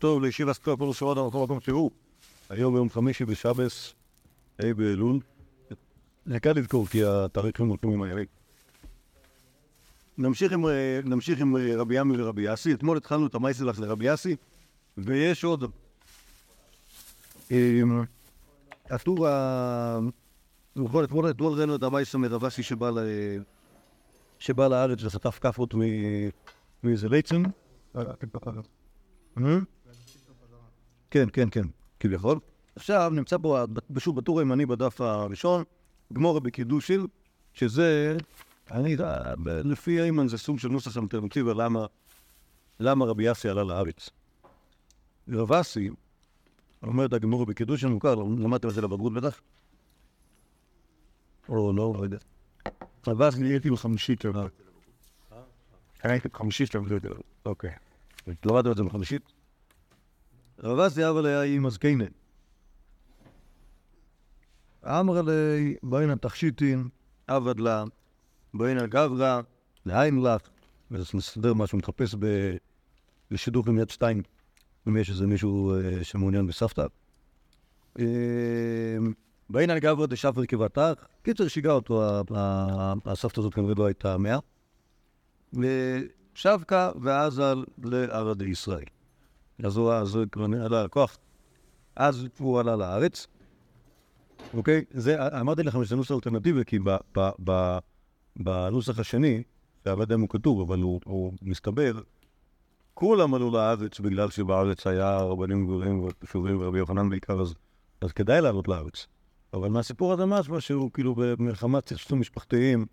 טוב לישיבה סקופ פלוס שעות המקום מקום תראו. היום יום חמישי בשבס, ה' באלול. זה קל לזכור כי התאריכים הולכים עם היריד. נמשיך עם, אה, נמשיך עם אה, רבי ימי ורבי יאסי. אתמול התחלנו את המייסלח לרבי יאסי, ויש עוד. אה, הטור ה... נכון, אתמול אתמול ראינו את המייסלח מרבסי שבא ל... שבא לארץ וחטף כאפות מאיזה ליצן. כן, כן, כן, כביכול. עכשיו נמצא פה, שוב, בטור הימני בדף הראשון, גמורה בקידושיל, שזה, אני, לפי איימן זה סוג של נוסח אלטרנטיבה למה, למה רבי יאסי עלה לארץ. רב אסי, אומר את הגמורה בקידושיל, מוכר, למדתם את זה לבגרות בטח? או לא, לא יודע. רב אסי הייתי בחמישית. הייתי בחמישית, אוקיי. למדתם את זה בחמישית? רב אסי אבל היה עם הזקנה. אמר לי, בין התכשיטין, עבד לה, בין הגברא, לעין לך, מסדר מה שהוא מחפש בשידוך עם יד שתיים, אם יש איזה מישהו אה, שמעוניין בסבתא. אה, בין הגברא דשפר כבתך, קיצר שיגע אותו, הסבתא הזאת כנראה לא הייתה מאה. ושבקה ועזל לערדי ישראל. אז הוא עלה לכוח. אז הוא עלה לארץ. אוקיי? זה, אמרתי לכם שזה נוסח אלטרנטיבי, כי בנוסח השני, שאני לא יודע אם הוא כתוב, אבל הוא, הוא מסתבר, כולם עלו לארץ בגלל שבארץ היה רבנים גדולים וחשובים ורבי יוחנן בעיקר, אז, אז כדאי לעלות לארץ. אבל מהסיפור הזה משהו שהוא כאילו במלחמת סכסוכים משפחתיים,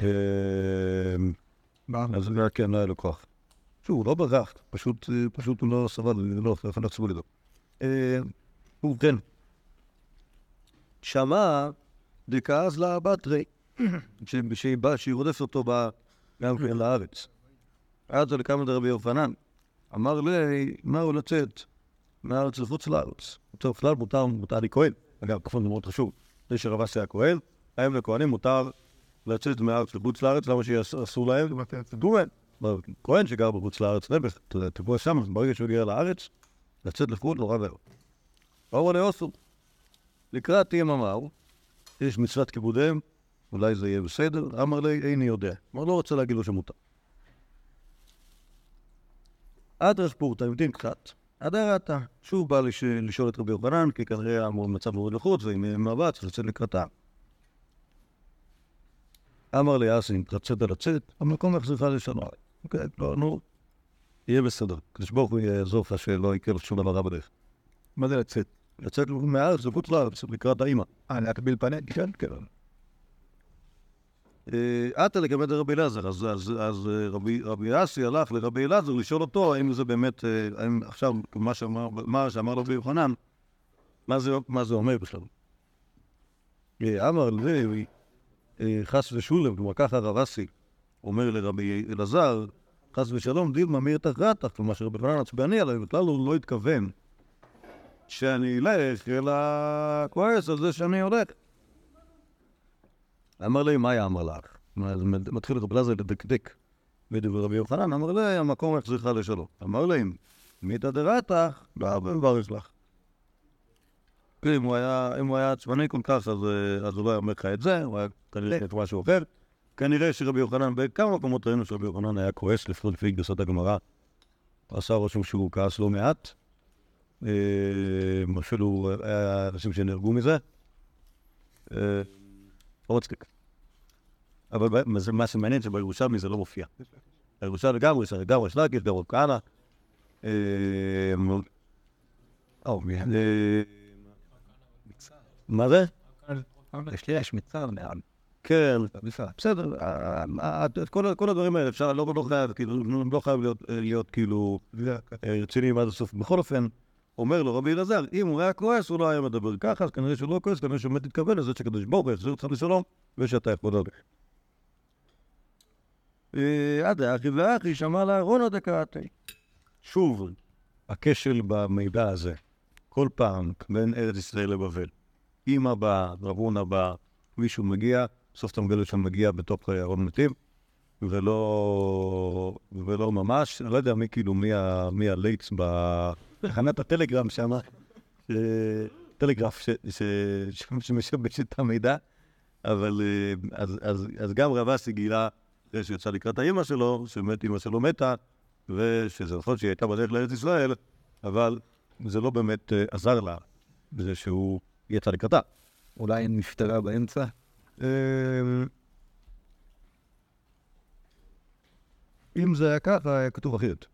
אה, אז כן, לא היה לו כוח. שוב, הוא לא ברח, פשוט, פשוט הוא לא סבל, לא, איך נחשבו לדו. ובכן, שמע דכעס לה בתרי, שהיא רודפת אותו גם כן לארץ. אז לקמא דרבי יוחנן, אמר לי, מה הוא לצאת מהארץ לחוץ לארץ? טוב, בכלל מותר, מותר לי כהן. אגב, כפון זה מאוד חשוב. זה שרב אסי היה כהן, להם לכהנים מותר לצאת מהארץ לחוץ לארץ, למה שאסור להם? דומן. כהן שגר בחוץ לארץ, נעבך, תבוא שם, ברגע שהוא הגיע לארץ, לצאת לחוץ נורא ואיום. אמרו לאוסו, לקראת יממה, יש מצוות כיבודיהם, אולי זה יהיה בסדר, אמר לי, איני יודע. אמר, לא רוצה להגיד לו שמותר. אדרש פורתא, המתין קצת, הראתה. שוב בא לשאול את רבי יוחנן, כי כנראה המצב מאוד לחוץ, ועם מבט צריך לצאת לקראתה. אמר לי אסי, רצית לצאת, המקום יחזירך לשנה. אוקיי, לא, נו, יהיה בסדר. כדי שברוך הוא יעזור לך שלא יקרה שום דבר רע בדרך. מה זה לצאת? לצאת מהארץ לחוץ לארץ, לקראת האימא. אה, להקביל פנים? כן, כן. עתה לגבי רבי אלעזר, אז רבי אסי הלך לרבי אלעזר לשאול אותו האם זה באמת, האם עכשיו מה שאמר רבי יוחנן, מה זה אומר בכלל. אמר לי, חס ושולם, כלומר ככה רב אסי אומר לרבי אלעזר, חס ושלום, דילמה מאיר תחרתך, כלומר שרבי יוחנן עצבני עליי, בכלל הוא לא התכוון שאני אלך, אלא כועס על זה שאני הולך. אמר לי, מה יאמר לך? מתחיל רבי אלעזר לדקדק בדברי רבי יוחנן, אמר לי, המקום יחזירך לשלום. אמר להם, מיתא דרתך, לא מברך לך. אם הוא היה עצבני כל כך, אז הוא לא היה אומר לך את זה, הוא היה כנראה את משהו אחר. כנראה שרבי יוחנן, בכמה מקומות ראינו שרבי יוחנן היה כועס, לפחות לפי גרסת הגמרא. עשה רושם שהוא כעס לא מעט. אפילו היה אנשים שנהרגו מזה. לא מצחיק. אבל מה שמעניין שבירושלמי זה לא מופיע. בירושלמי לגמרי, יש לגמרי שלקיס, גם רב כהנא. מה זה? יש לי יש מצר מעל. כן, בסדר, כל הדברים האלה אפשר, לא חייב, כאילו, לא חייב להיות כאילו רציניים עד הסוף. בכל אופן, אומר לו רבי אלעזר, אם הוא היה כועס, הוא לא היה מדבר ככה, אז כנראה שהוא לא כועס, כנראה שהוא באמת התכוון לזה שקדוש ברוך הוא יחזיר אותך לשלום, ושאתה יכול לדבר. עד האחי ואחי שמע לארון הדקאתי. שוב, הכשל במידע הזה, כל פעם בין ארץ ישראל לבבל. אמא באה, רבונה באה, מישהו מגיע, בסוף אתה מגלה שהוא מגיע בתוך ארון מתים, ולא, ולא ממש, אני לא יודע מי כאילו, מי, מי הליץ ב... תחנת הטלגרם שם, טלגרף שמשבש את המידע, אבל אה, אז- אז- אז גם רב אסי גילה, אחרי שהוא יצא לקראת האימא שלו, שבאמת אימא שלו מתה, ושזה נכון שהיא הייתה בדרך לארץ ישראל, אבל זה לא באמת אה, עזר לה בזה שהוא יצא לקראתה. אולי נפטרה באמצע? אמ, אם זה היה ככה, היה כתוב אחרת.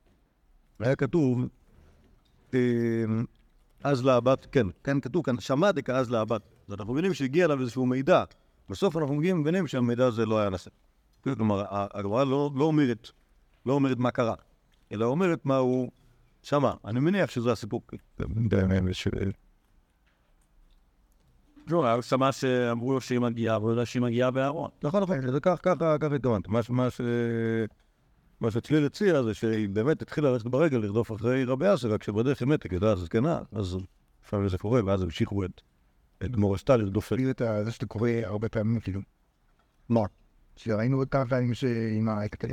היה כתוב, אמ, אז לבת, כן, כן כתוב כאן, שמע דקה אז לבת. אז אנחנו מבינים שהגיע אליו איזשהו מידע. בסוף אנחנו מגיעים ומבינים שהמידע הזה לא היה נשא. כלומר, הגמרא לא, לא אומרת, לא אומרת מה קרה, אלא אומרת מה הוא שמע. אני מניח שזה הסיפור. לא, שמע שאמרו לו שהיא מגיעה, והוא יודע שהיא מגיעה בארון. נכון, נכון, זה כך, ככה, ככה התכוונת. מה, שצליל הציע זה שהיא באמת התחילה ללכת ברגל לרדוף אחרי רבי אסר, רק שבדרך היא מתק, ידעה זקנה, אז לפעמים זה קורה, ואז המשיכו את, את מורשתה לרדוף זה שאתה קורא הרבה פעמים, כאילו. מה? שראינו כמה פעמים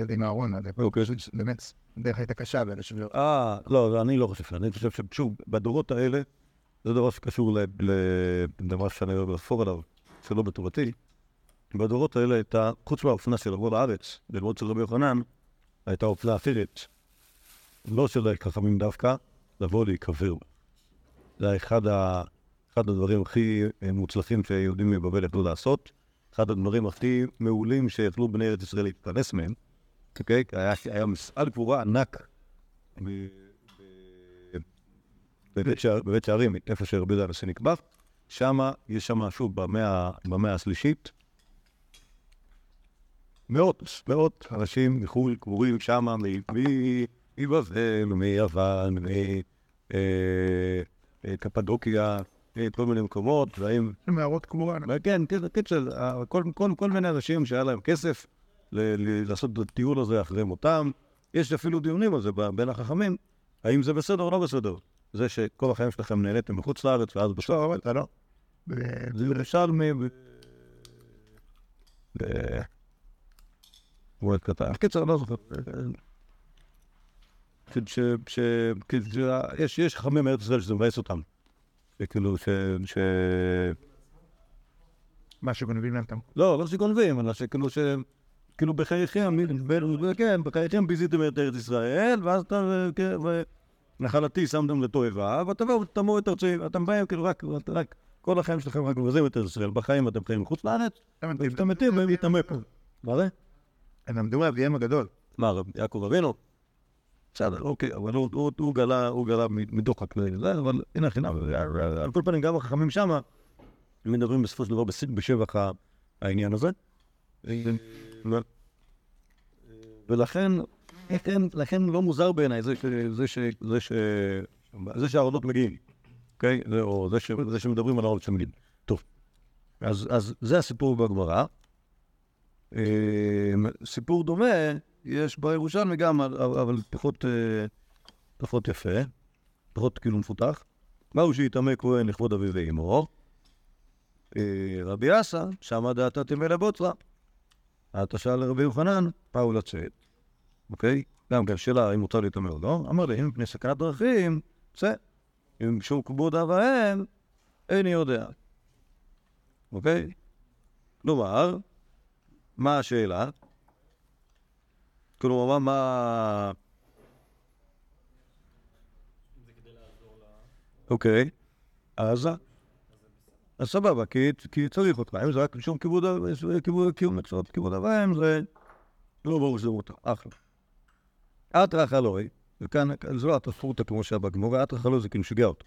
עם הארון, אז אוקיי. באמת, הדרך הייתה קשה, ואנשים לא... אה, לא, אני לא חושב, אני חושב ששוב, בדורות האלה, זה דבר שקשור למה שאני אוהב לחפור עליו, שלא בטובתי. בדורות האלה הייתה, חוץ מהאופנה של לבוא לארץ, ללמוד של רבי יוחנן, הייתה אופנה אחרת. לא של חכמים דווקא, לבוא להיקבר. זה אחד, ה, אחד הדברים הכי אה, מוצלחים שיהודים מבבל יכלו לעשות. אחד הדברים הכי מעולים שיכלו בני ארץ ישראל להתפרנס מהם. אוקיי? היה, היה מפעל גבורה ענק בבית שער- בבית שערים, איפה שרבי יהודה הנשיא נקבע. שם, יש שם, שוב, במאה במאה השלישית, מאות, מאות אנשים מחו"ל קבורים שם, מבבל, מיוון, מקפדוקיה, כל מיני מקומות, והאם... מערות קבורה. כן, כן, קיצר, כל- כל כל מיני אנשים שהיה להם כסף ל- ל- לעשות את הטיול הזה אחרי מותם. יש אפילו דיונים על זה בין החכמים, האם זה בסדר או לא בסדר. זה שכל החיים שלכם נהניתם מחוץ לארץ, ואז בסוף... לא, אתה לא. זה ירושלמי. ב... מועד קטן. קיצר, לא זוכר. יש- יש חכמים מארץ ישראל שזה מבאס אותם. שכאילו, ש... מה שגונבים להם את ה... לא, לא שגונבים, אלא שכאילו ש... כאילו בחייכם, כן, בחייכם ביזיתם את ארץ ישראל, ואז אתה, ונחלתי שמתם לתועבה, ותבואו ותטמאו את ארצי, ואתם באים כאילו רק, רק, כל החיים שלכם רק מבזים את ישראל, בחיים אתם חיים מחוץ לארץ, ואתם מתים והם יטמא פה. מה זה? הם למדו מאביהם הגדול. מה, יעקב אבינו? בסדר, אוקיי, אבל הוא, גלה, הוא גלה מדוחק לזה, אבל הנה חינם, על כל פנים גם החכמים שמה, הם מדברים בסופו של דבר בש- בשבח העניין הזה. ולכן, לכן, לכן לא מוזר בעיניי זה, זה, זה, ש- זה שהארונות מגיעים, אוקיי? זה- או זה, ש- זה שמדברים על הארונות שמגיעים. טוב, אז, אז זה הסיפור בגמרא. אה, סיפור דומה יש בירושלמי גם, אבל- פחות, אה, פחות יפה, פחות כאילו מפותח. מהו שיטמא כהן לכבוד אביו ואמו? אה, רבי אסא, שמה דעתה תמא לבוצרה. אתה שאל לרבי יוחנן, פאו לצאת, אוקיי? גם כן, שאלה אם מותר להתעמר או לא. אמר לי, אם מפני סכנת דרכים, צא. אם משום כבוד אב האם, איני יודע. אוקיי? כלומר, מה השאלה? כלומר, מה... אוקיי, אז... אז סבבה, כי, צריך אותך, אם זה רק משום כיבוד, ה- כיבוד, קיום מצוות, כיבוד אביהם, זה לא ברור שזה מותר, אחלה. אתרא חלוי, וכאן, זה לא התספורתא כמו שהיה בגמור, אתרא חלוי זה כאילו שיגע אותו.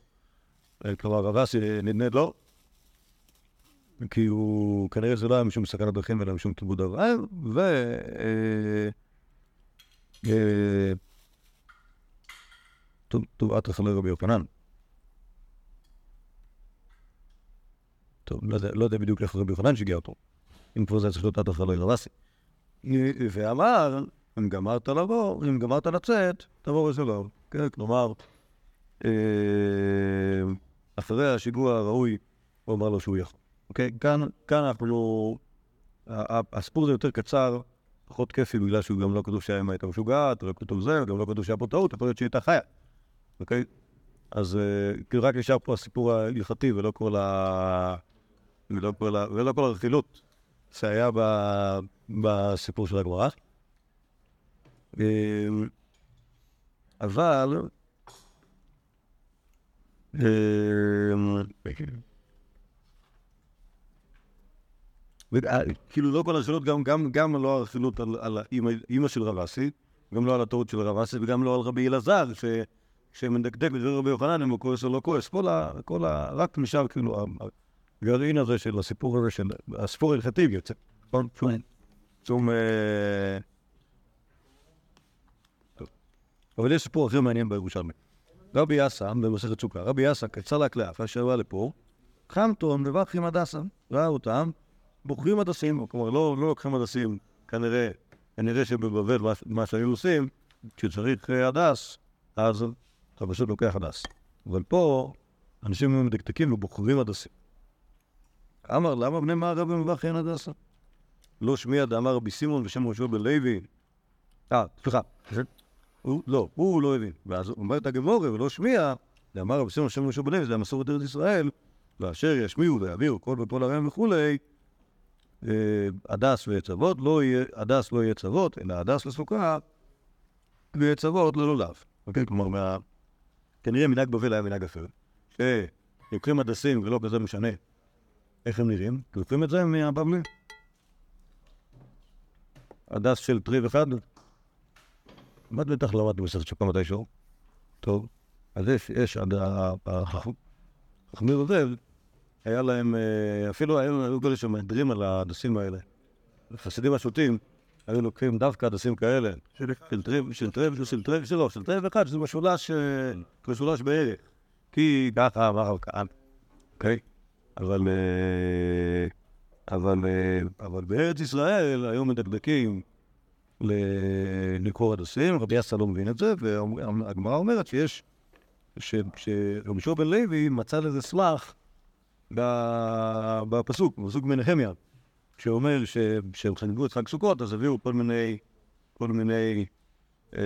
אה, כלומר, רב אסי נדנד לו, כי הוא, כנראה זה לא היה משום סכנת דרכים, אלא משום כיבוד אביהם, ו... אה, אה, טוב, טוב, אתרא חלוי רבי יוחנן. טוב, לא לא יודע בדיוק איך רבי יוחנן שיגע אותו. אם כבר זה צריך להיות עד אחרי רב אסי. ואמר, אם גמרת לבוא, אם גמרת לצאת, תבוא ושלום. כן, כלומר, אה, אחרי השיגוע הראוי, הוא אמר לו שהוא יכול. אוקיי? כאן, כאן אנחנו... הסיפור הזה יותר קצר, פחות כיפי, בגלל שהוא גם לא כתוב שהאמא הייתה משוגעת, לא כתוב זה, וגם לא כתוב שהיה פה טעות, יכול להיות שהיא הייתה חיה. אוקיי? אז אה, כאילו רק נשאר פה הסיפור ההלכתי ולא כל ה... ולא כל, ה... ולא כל הרכילות שהיה. בסיפור של הגמרא. אה, אבל... אה, ו- אה, כאילו לא כל הרכילות, גם, גם, גם לא הרכילות על, על אימא של רב אסי, גם לא על הטעות של רב אסי וגם לא על רבי אלעזר, ש... שמדקדק בדבר רבי יוחנן אם הוא כועס או לא כועס. כל ה... כל ה... רק נשאר כאילו הגרעין הזה של הסיפור הזה, של הסיפור ההלכתי יוצא. נכון? שום... שום... אה, טוב. אבל יש סיפור אחר מעניין בירושלמי. רבי אסא, במסכת סוכה, רבי אסא קצר לקלף, אשר בא לפה, חמטון מברכי הדסה, ראה אותם, בוחרים הדסים, כלומר לא, לא לוקחים הדסים, כנראה, כנראה שבבבל מה, מה שהיו עושים, כשצריך אה, הדס, אז אתה פשוט לוקח הדס. אבל פה, אנשים היו מדקדקים ובוחרים הדסים. אמר, למה בני מערב במברכי אין הדסה? לא שמיע דאמר רבי סימון בשם ראשו בן לוי. אה, סליחה. הוא, לא, הוא לא הבין. ואז אומרת הגמורה, ולא שמיע, דאמר רבי בשם ראשו בן לוי, זה המסורת ארץ ישראל, ואשר ישמיעו ויעבירו כל בכל עריהם וכולי, אה, הדס ועץ אבות, לא יהיה, הדס לא יהיה צוות, אלא הדס לסוכה, ועץ אבות ללולב. אוקיי? כלומר, מה... כנראה מנהג בבל היה מנהג אחר, שלוקחים הדסים ולא כזה משנה איך הם נראים, לוקחים את זה מהבבלי. הדס של טריב אחד, מה בטח למדת במסכת שוקה מתישהו? טוב, אז יש, יש, החכמי בבל, היה להם, אה, אפילו היו כאלה שמהדרים על הדסים האלה. חסידים השוטים היו לוקחים דווקא הדסים כאלה, של טריב, של טריב, של טריב שלו, של טריב אחד, שזה משולש, אה, משולש בערך. כי ככה אמר הרב אוקיי? אבל, אה, אבל, אבל בארץ ישראל היו מדקדקים לקרוא הדסים, רבי אסא לא מבין את זה, והגמרא אומרת שיש, שרבי שור בן לוי מצא לזה סלח בפסוק, בפסוק מנחמיה, שאומר שהם חגגו את חג סוכות, אז הביאו כל מיני, כל מיני אה,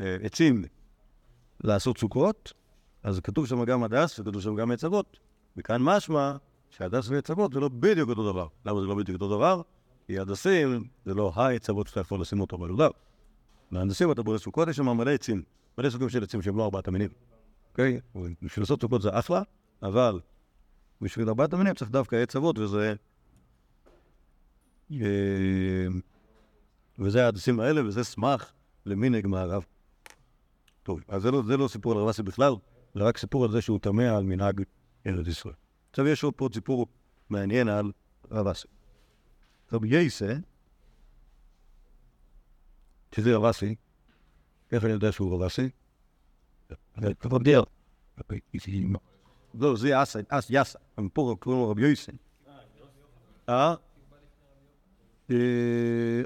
אה, עצים לעשות סוכות, אז כתוב שם גם הדס וכתוב שם גם עץ אבות. וכאן משמע שהדס ועץ אבות זה לא בדיוק אותו דבר. למה זה לא בדיוק אותו דבר? כי הדסים זה לא העץ אבות שאתה יכול לשים אותו בלולב. מהנדסים אתה בורא סוכות, יש שם מלא עצים, מלא סוגים של עצים שהם לא ארבעת המינים. אוקיי? בשביל לעשות סוכות זה אחלה, אבל בשביל ארבעת המינים צריך דווקא עץ אבות, וזה... אה, וזה ההדסים האלה, וזה סמך למנהג מערב. טוב, אז זה לא, זה לא סיפור על רב אסי בכלל, זה רק סיפור על זה שהוא תמה על מנהג ארץ ישראל. עכשיו יש עוד פה סיפור מעניין על רב אסי. רבי יייסה, שזה רב אסי, איך אני יודע שהוא רב אסי? לא, זה אסי, אס, יאסה, אבל פה קוראים לו רבי יייסה. אה? אה,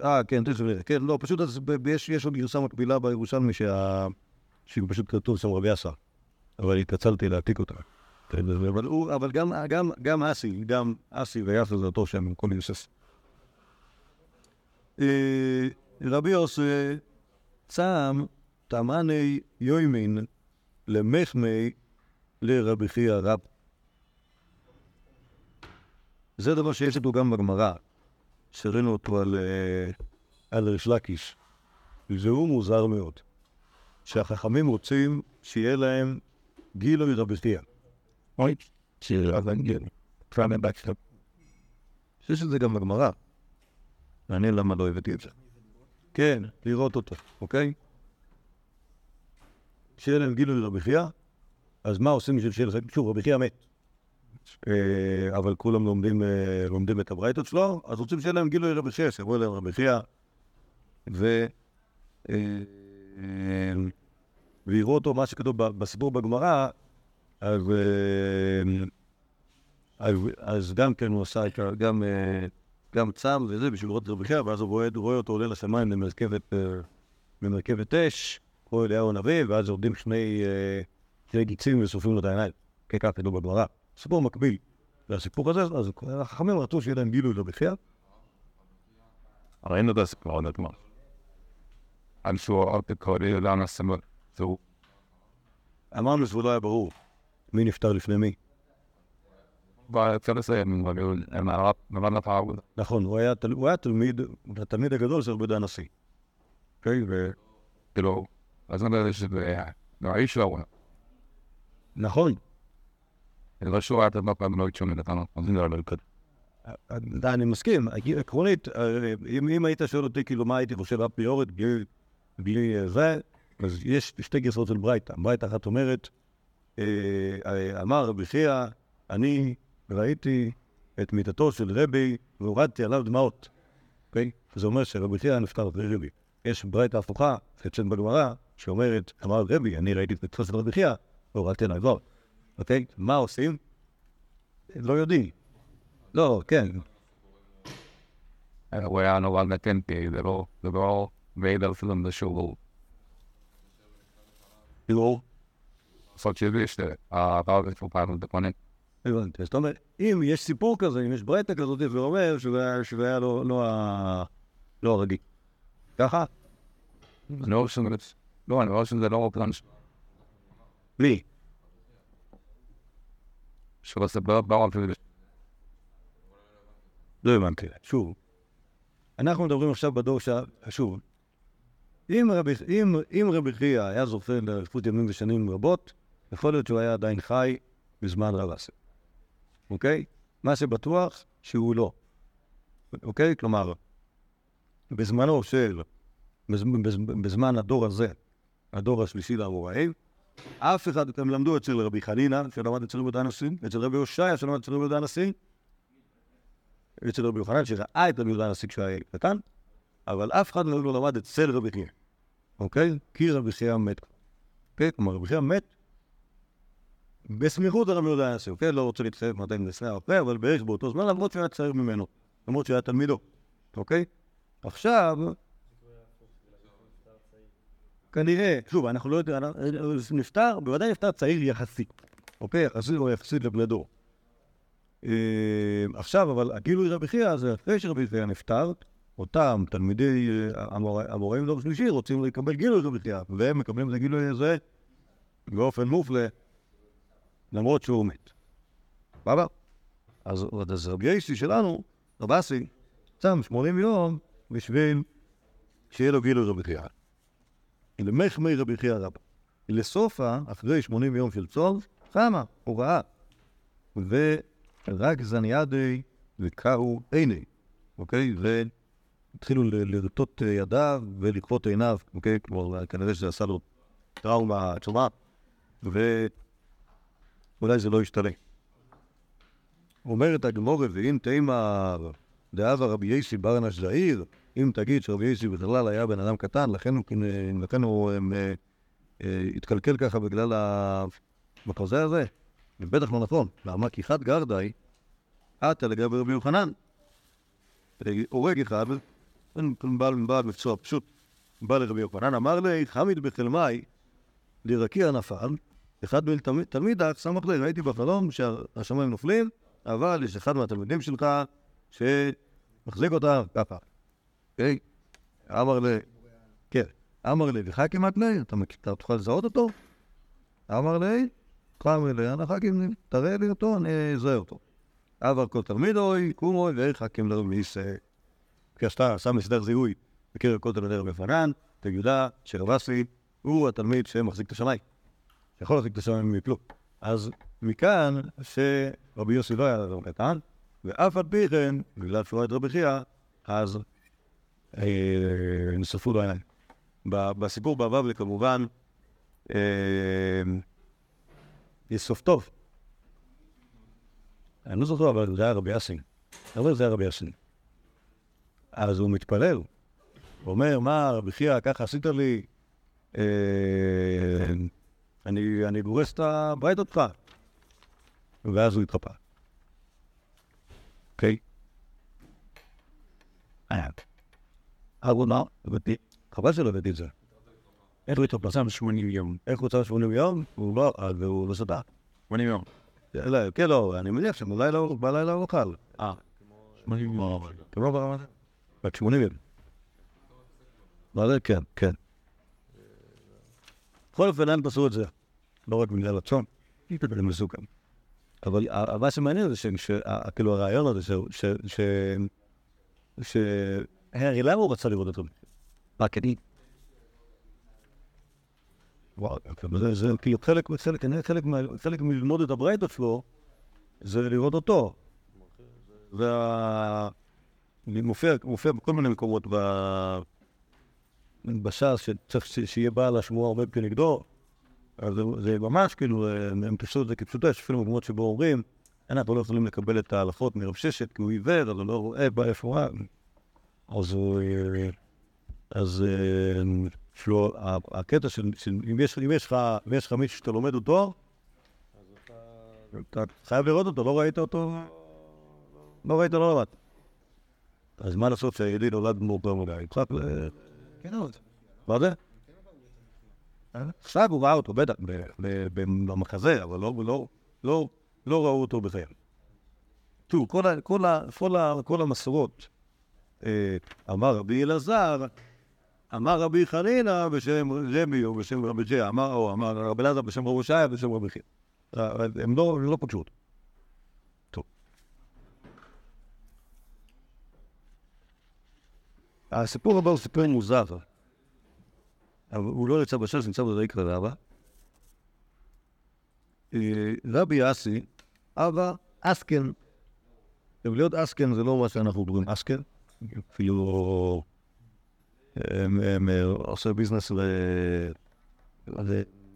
אה, כן, כן, לא, פשוט יש עוד גרסה מקבילה בירושלמי שה... שהיא פשוט כתוב שם רבי אסא, אבל התעצלתי להעתיק אותה. כן, אבל גם אסי, גם אסי ויאסה זה אותו שם, כל יוסס. אה, רבי יוסי צם תמני יוימין למחמי לרבי חייא רב. זה דבר שיש אותו גם בגמרא, שראינו אותו על, אה, על ריש לקיש. והוא מוזר מאוד. שהחכמים רוצים שיהיה להם גילוי רבי חייא. אוי, שירבנגל. יש את זה גם בגמרא. מעניין למה לא הבאתי את זה. כן, לראות אותו, אוקיי? שיהיה להם גילוי רבי חייא, אז מה עושים בשביל שיהיה לכם? שוב, רבי חייא מת. אה, אבל כולם לומדים, אה, לומדים את הברייתות שלו, אז רוצים שיהיה להם גילוי רבי חייא, שיבוא אליהם רבי חייא, ו... אה, ויראו אותו, מה שכתוב בסיפור בגמרא, אז, אז, גם כן הוא עשה את ה... גם, גם צם וזה בשביל לראות את חייא, ואז הוא רואה, אותו עולה לשמיים למרכבת, אה, אש, כמו אליהו הנביא, ואז יורדים שני, אה, שני גיצים ושורפים לו את העיניים. כן, ככה כתוב בגמרא. סיפור מקביל לסיפור הזה, אז החכמים רצו שיהיה להם גילוי חייא, ראינו את הסיפור עוד אתמול. על שהוא עוד קורא למה סמל. אמרנו שזה לא היה ברור מי נפטר לפני מי. אפשר לסיים, למד הפער. נכון, הוא היה, היה תלמיד, התלמיד הגדול של רבי הנשיא. ו... כאילו, אז אני יודע שזה האיש שלו, נכון, זה לא שהוא היה הרבה פעמים לא התשונה, אתה לא לא כזה. אני מסכים, עקרונית, אה, אם, היית שואל אותי כאילו מה הייתי חושב אפריורית בלי, אה, זה, אז יש שתי גרסאות של ברייתא. ברייתא אחת אומרת, אה, אה, אמר רבי חייא, אני ראיתי את מיטתו של רבי והורדתי עליו דמעות. אוקיי? זה אומר שרבי חייא נפטר אחרי רבי. יש ברייתא הפוכה, אצלנו בגמרא, שאומרת, אמר רבי, אני ראיתי את מיטתו של רבי חייא והורדתי עליו דמעות. אוקיי? מה עושים? לא יודעים. לא, כן, הוא היה נורא נתנתי, זה לא, לא מעיד פילם שהוא כאילו, לעשות שלי, שהפער הזה שהוא פעם דקונים. הבנתי. זאת אומרת, אם יש סיפור כזה, אם יש ברייתא כזאת, זה אומר שזה היה- לא- לא לא הרגיל. ככה? אני חושב שזה, לא, אני חושב שזה לא פלן לי. שהוא עושה באו אפילו, לא הבנתי. שוב, אנחנו מדברים עכשיו בדור ש... שוב, אם רבי, אם, אם רבי חייא היה זוכה לאליפות ימים ושנים רבות, יכול להיות שהוא היה עדיין חי בזמן רב אסי. אוקיי? מה שבטוח שהוא לא. אוקיי? כלומר, בזמנו של, בז, בז, בזמן הדור הזה, הדור השלישי לאמוראים, אף אחד, הם למדו אצל רבי חנינא, שלמד אצל רבי יהודה הנשיא, אצל רבי הושעיה, שלמד אצל רבי יהודה הנשיא, אצל רבי יוחנן, שראה את רבי יהודה הנשיא כשהוא היה קטן, אבל אף אחד לא למד אצל רבי חייא, אוקיי? כי רבי חייא מת. אוקיי? כלומר, רבי חייא מת בסמיכות לרבי יהודה הנשיא, אוקיי? לא רוצה להתחייב מתי לפני או אחרי, אבל בערך באותו זמן, למרות שהוא היה צעיר ממנו, למרות שהוא היה תלמידו, אוקיי? עכשיו... כנראה, שוב, אנחנו לא יודעים, נפטר, בוודאי נפטר צעיר יחסית, אוקיי? יחסית או יחסית לבני דור. אה, עכשיו, אבל הגילוי רבי חייא זה אחרי שרבי חייא נפטר, אותם תלמידי אה, המוראים דור שלישי רוצים לקבל גילוי רבי חייא, והם מקבלים את הגילוי הזה באופן מופלא, למרות שהוא מת. סבבה? אז אז רבי שלנו, רב אסי, שם 80 יום בשביל שיהיה לו גילוי רבי חייא. למחמי רבי חייא רבא. לסופה, אחרי 80 יום של צום, חמה, הוא ראה. ורק זניאדי וקאו עיני, אוקיי? והתחילו לרטוט ידיו ולכרות עיניו, אוקיי? כלומר, כנראה שזה עשה לו טראומה עצומה, ואולי זה לא ישתנה. אומרת הגמורה, ואם תימא דאבה רבי יסי ברנש זעיר, אם תגיד שרבי יסי בכלל היה בן אדם קטן, לכן הוא, לכן הוא הם, אה, אה, התקלקל ככה בגלל המחזה הזה, זה בטח לא נכון. למה? כי חד גרדאי, עטה לגבי רבי יוחנן. הורג אחד, בעל בעל מקצוע פשוט, בא לרבי יוחנן, אמר לי, חמיד בחלמי, לרקיע נפל, אחד מתלמידיו סמך לי, ראיתי בחלום שהשמיים נופלים, אבל יש אחד מהתלמידים שלך שמחזיק אותה ככה. אוקיי? אמר לי, כן, אמר לי, לך כמעט לי, אתה תוכל לזהות אותו? אמר לי, קם אלי, הנחכים, תראה לי אותו, אני אזהה אותו. עבר כל תלמיד אוי, קומוי, ואיך חכים לרמיס, כשאתה שם הסדר זיהוי בקרב כל תלמידי רבי פנן, יודע שרבסי הוא התלמיד שמחזיק את השמיים. יכול להחזיק את השמיים יפלו. אז מכאן שרבי יוסי לא היה אדם קטן, ואף על פי כן, בגלל שהוא היה רבי חייא, אז אה, נשרפו לו העיניים. בסיפור בבבלי כמובן, אה, יש סוף טוב. אני לא זוכר, אבל זה היה רבי יאסין. אבל זה היה רבי יאסין. אז הוא מתפלל. הוא אומר, מה, רבי חייא, ככה עשית לי? אה, אני, אני גורס את הברית אותך. ואז הוא התחפה. אוקיי? אבו נא, הבאתי, חבל שלא הבאתי את זה. איך הוא התחפה? שם 80 יום. איך הוא צריך 80 יום? הוא לא אכל והוא לא שתה. 80 יום. לא, כן, לא, אני מניח שבלילה הוא הוא אכל. אה. 80 יום. כמו ברמת... בת 80 יום. לא, כן, כן. בכל אופן, לאן פסו את זה? לא רק בגלל הצום, זה מסוכן. אבל ה- מה שמעניין זה שכאילו הרעיון הזה, ש- ש-. הרי למה הוא רצה לראות אותו? רק אני. וואו, זה, זה כאילו חלק, חלק, חלק, מה- חלק מללמוד את הברייתא שלו, זה לראות אותו. מופיע, מופיע בכל מיני מקומות ב... בש"ס, שצריך שיהיה בעל השמועה עומד כנגדו, אז זה, ממש כאילו, אה, הם את זה כפשוטו, יש אפילו מקומות שבו אומרים, אנחנו לא יכולים לקבל את ההלכות מרב ששת, כי הוא עיוור, אז הוא לא רואה השמועה. אז הוא... אה, אז יש לו, ה- הקטע של, אם יש לך מישהו שאתה לומד אותו, אתה חייב לראות אותו, לא ראית אותו, לא ראית, לא למדת. אז מה לעשות שהיהודי נולד מאוחר מדי? כן. מה זה? עכשיו הוא ראה אותו, בטח, במחזה, אבל לא, לא, לא, לא ראו אותו בחיים. תראו, כל, המסורות, אה, אמר רבי אלעזר, אמר רבי חנינא בשם רבי או בשם רבי ג'יה, או אמר רבי אלעזר בשם רבי הושעיה בשם רבי חייא. אה, הם לא פגשו אותו. הסיפור הבא הוא סיפור מוזר. הוא לא נמצא בש"ס, נמצא בדיקרא רבא. אה, רבי אסי, אבא אסקן. להיות אסקן זה לא מה שאנחנו קוראים אסקן, אפילו הם, אה, עושה ביזנס.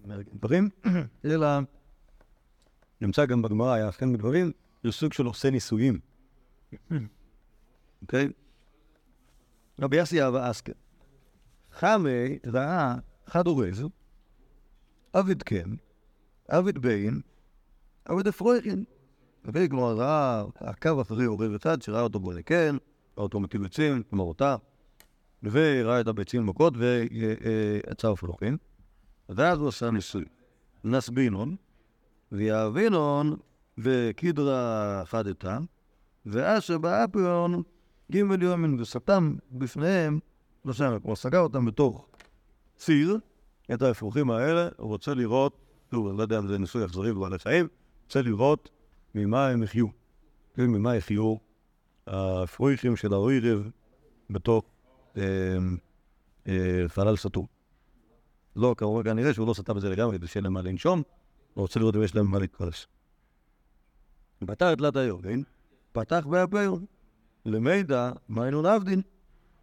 לדברים, אלא נמצא גם בגמרא, היה אסקן בדברים, זה סוג של עושה ניסויים. אוקיי? רבי אסי אבא אסקן. חמי ראה חד אורז, עביד כן, עביד בין, עביד אפרויכין. אוקיי, כלומר, ראה, עקב אחרי עורב אחד שראה אותו בונה כן, ראה אותו מטיל ביצים, כלומר אותה, וראה את הביצים מכות ויצא אפרוחין. ואז הוא עשה ניסוי. נס בינון, ויאבינון וקידרה חדתה, ואשר באפיון ג' יומין וסתם בפניהם לא שם, כלומר סגר אותם בתוך ציר, את האפרוחים האלה, הוא רוצה לראות, שוב, לא יודע אם זה ניסוי אכזרי בבעלי חיים, רוצה לראות ממה הם יחיו, כן, ממה יחיו האפרויכים של האוירב בתוך אה, אה, חלל סתום. לא, כמובן כנראה שהוא לא סתם בזה לגמרי, כדי שיהיה להם מה לנשום, הוא רוצה לראות אם יש להם מה להתפרס. פתח את תלת היוגן, פתח באפיון, למידע מיינון עבדין.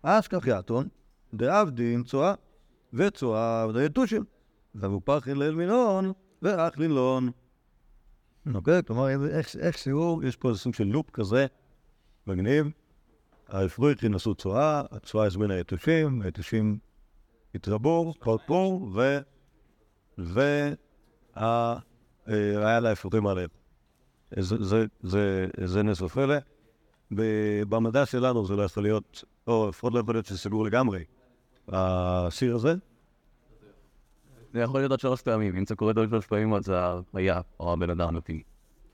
אשכח יתון, דעבדין צואה, וצואה דיתושים. ומופחין ליל מינון, ואח לילון. אוקיי? כלומר, איך- איכשהו יש פה איזה סוג של לופ כזה, מגניב. האפרויכין עשו צואה, הצואה הזמינה יתושים, היתושים התרבו, קרפו, ו... וה... אה, היה עליהם. זה- זה- זה- זה נס ופלא. במדע שלנו זה לא יכול להיות, או לפחות לא יכול להיות שזה סגור לגמרי, השיר הזה. זה יכול להיות עד שלוש פעמים, אם זה קורה עוד שלוש פעמים אז זה היה, או הבן אדם מתאים.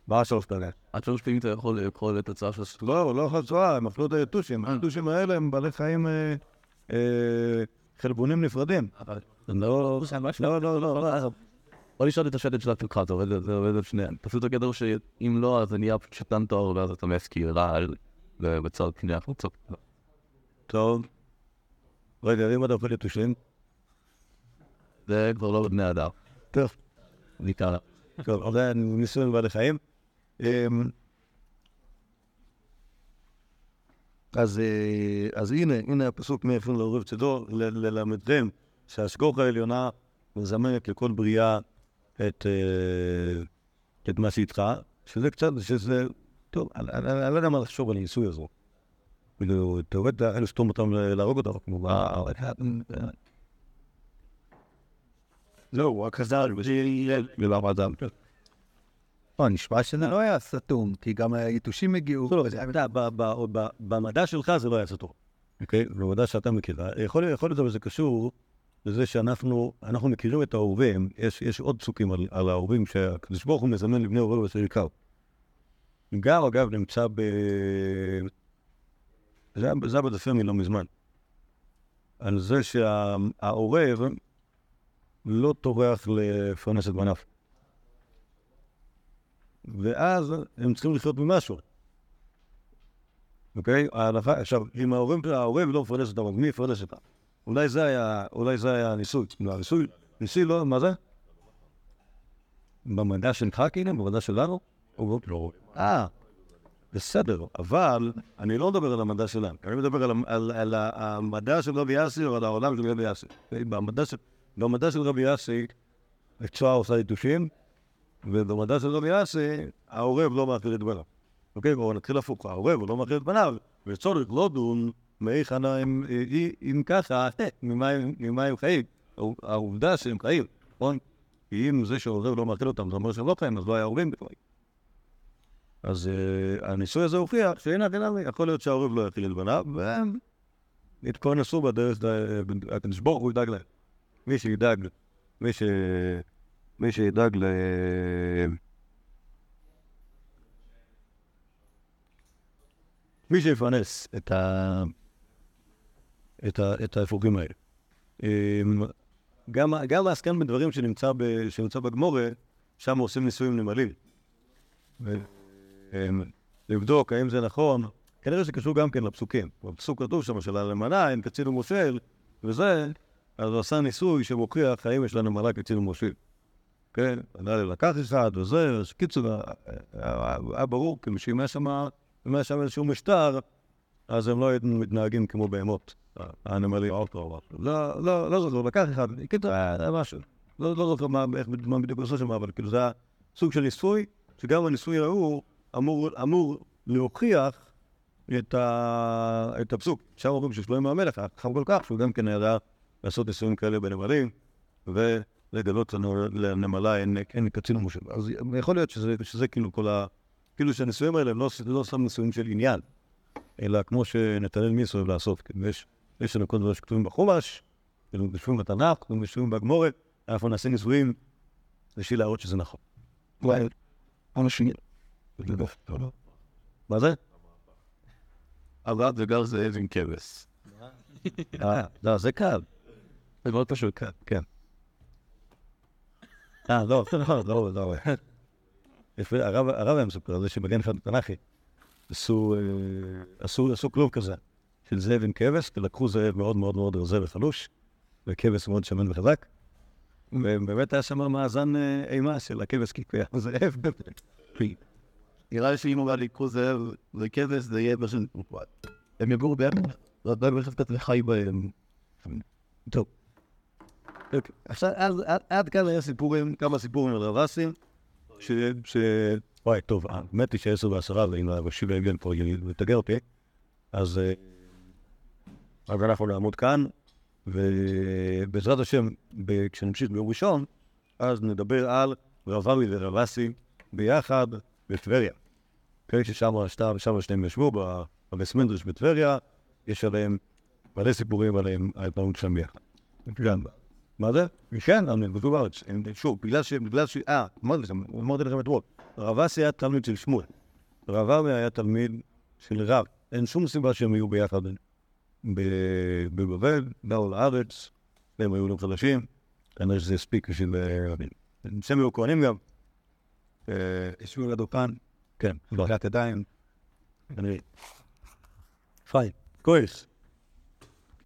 מה שלוש פעמים? עד שלוש פעמים אתה יכול לאכול את הצעה של... לא, לא אכל צואה, הם אכלו את היתושים. היתושים האלה הם בעלי חיים, אה, אה, חלבונים נפרדים. לא, לא, לא, לא, לא. בוא נשאל את השטת של התלכה, זה עובד על שניהם. פשוט הגדר שאם לא, אז זה נהיה פשוט שטן טהור, ואז אתה מסקיר רעל, ובצד פני החוצות. טוב. רגע, אם אתה אוכל יתושים? זה כבר לא בני אדם. טוב. ניכר. טוב, זה ניסוי בעלי חיים. אמ, אז, אה, אז הנה, הנה הפסוק מאיפה לעורב צדו, ל- ללמדכם שהשגוך העליונה מזמנת לכל בריאה את, אה, את מה שאיתך, שזה קצת, שזה, טוב, אני, לא יודע מה לחשוב על הניסוי הזה. כאילו, אתה רואה את האלה סתום אותם להרוג אותם, כמו, וואו, זהו, רק חזר, ולמה אדם. לא, נשמע שזה לא היה סתום, כי גם היתושים הגיעו. לא, אתה ב- במדע שלך זה לא היה סתום. אוקיי? במדע שאתה מכיר. יכול להיות אבל זה קשור לזה שאנחנו אנחנו מכירים את האהובים, יש עוד פסוקים על- האהובים שהקדוש ברוך הוא מזמן לבני אהובים אשר יקר. גם, אגב, נמצא ב... זה היה- זה היה בדפמי לא מזמן. על זה שהעורב לא טורח לפרנס את בניו. ואז הם צריכים לחיות ממשהו. אוקיי? ההנחה, עכשיו, אם ההורים, ההורים לא מפרנס אותם, מי יפרנס אותם? אולי זה היה, אולי זה היה הניסוי. לא, הניסוי, ניסוי לא, מה זה? במדע שלך כאילו? במדע שלנו? או לא? אה, בסדר, אבל אני לא מדבר על המדע שלנו, אני מדבר על, על, על המדע של רבי יאסי או על העולם של רבי יאסי. במדע של, במדע של רבי יאסי, הצועה עושה יתושים, ובמדע של רבי יאסי, העורב לא מאכיל את בניו. אוקיי? בואו נתחיל הפוך, העורב לא מאכיל את בניו, וצורך לא דון מהיכן הם, אם ככה, הם- ממה הם חיים. העובדה שהם חיים, נכון? כי אם זה שהעורב לא מאכיל אותם, זה אומר שהם לא חיים, אז לא היה עורבים בכלל. אז אה, הניסוי הזה הוכיח שהנה הכנעני, יכול להיות שהעורב לא יאכיל את בניו, והם יתפרנסו בדרך, הקדוש ברוך הוא ידאג להם. מי שידאג, מי ש... מי שידאג ל... מי שיפרנס את ה... את, ה... את האפרוחים האלה. אמ, גם, גם העסקן בדברים שנמצא, ב... שנמצא בגמורה, שם עושים ניסויים נמלים. ו... אמ, לבדוק האם זה נכון, כנראה זה קשור גם כן לפסוקים. בפסוק כתוב שם של הנמלה, אין קצין ומושל, וזה, אז הוא עשה ניסוי שמוכיח האם יש לנמלה קצין ומושל. כן, לי לקח אחד וזה, אז קיצור, היה- ברור, כאילו שאם היה שם, איזשהו משטר, אז הם לא היו מתנהגים כמו בהמות, הנמלים. לא, לא, לא זוכר, לקח אחד, קיצור, היה משהו. לא לא זוכר מה בדיוק עשו שם, אבל כאילו זה היה סוג של ניסוי, שגם הניסוי ההוא אמור, אמור להוכיח את, ה, את הפסוק. שם אומרים ששלמה המלך היה חכם כל כך, שהוא גם כן ידע לעשות ניסויים כאלה בנמלים, ולגלות לנמלה אין, אין קצין ומושל. אז יכול להיות שזה, שזה כאילו כל ה... כאילו שהניסויים האלה לא, לא סתם ניסויים של עניין, אלא כמו שנתנאל מיס אוהב לעשות. כאילו יש, יש לנו כל דבר שכתובים בחומש, כאילו ניסויים בתנ"ך, ניסויים בגמורת, אנחנו נעשה ניסויים בשביל להראות שזה נכון. אנשים... מה זה? אבל וגם זה אבן כבש. אה, לא, זה קל. זה מאוד פשוט. כן, כן. אה, לא, לא, לא, לא. הרב היה מספר על זה שבגן אחד בתנ"כי עשו, אה, כלוב כזה של זאב עם כבש, ולקחו זאב מאוד מאוד מאוד רזה וחלוש, וכבש מאוד שמן וחזק, ובאמת היה שם מאזן אה, אימה של הכבש כי היה זאב. נראה לי שאם אבל יקחו זאב וכבש זה יהיה פשוט מופרד. הם יגורו ביחד, זה עדיין רכב קצת וחי בהם. טוב. אוקיי. עכשיו, עד- כאן היה סיפורים, כמה סיפורים על רב אסי, ש... וואי, טוב, האמת היא שעשר ועשרה, ואם השיב יגן פה יתגר אותי, אה, אז אנחנו נעמוד כאן, ובעזרת השם, כשנמשיך ביום ראשון, אז נדבר על רב אבי ביחד בטבריה. כן, ששם שתם- שם שניהם ישבו, ב- בבית מדרש בטבריה, יש עליהם מלא סיפורים עליהם, ההתנהלות שלהם ביחד. מה זה? כן, אני כתוב בארץ. הם- שוב, בגלל ש... בגלל ש... אה, אמרתי לכם, אמרתי לכם אתמול. רב אסי היה תלמיד של שמואל. רב אבי היה תלמיד של רב. אין שום סיבה שהם יהיו ביחד בבבל, באו לארץ, והם היו עולים חדשים. כנראה שזה הספיק בשביל... אה, שהם היו כהנים גם. אה, ישבו על הדוכן, כן. נטילת ידיים. כנראה. פיין. כויס.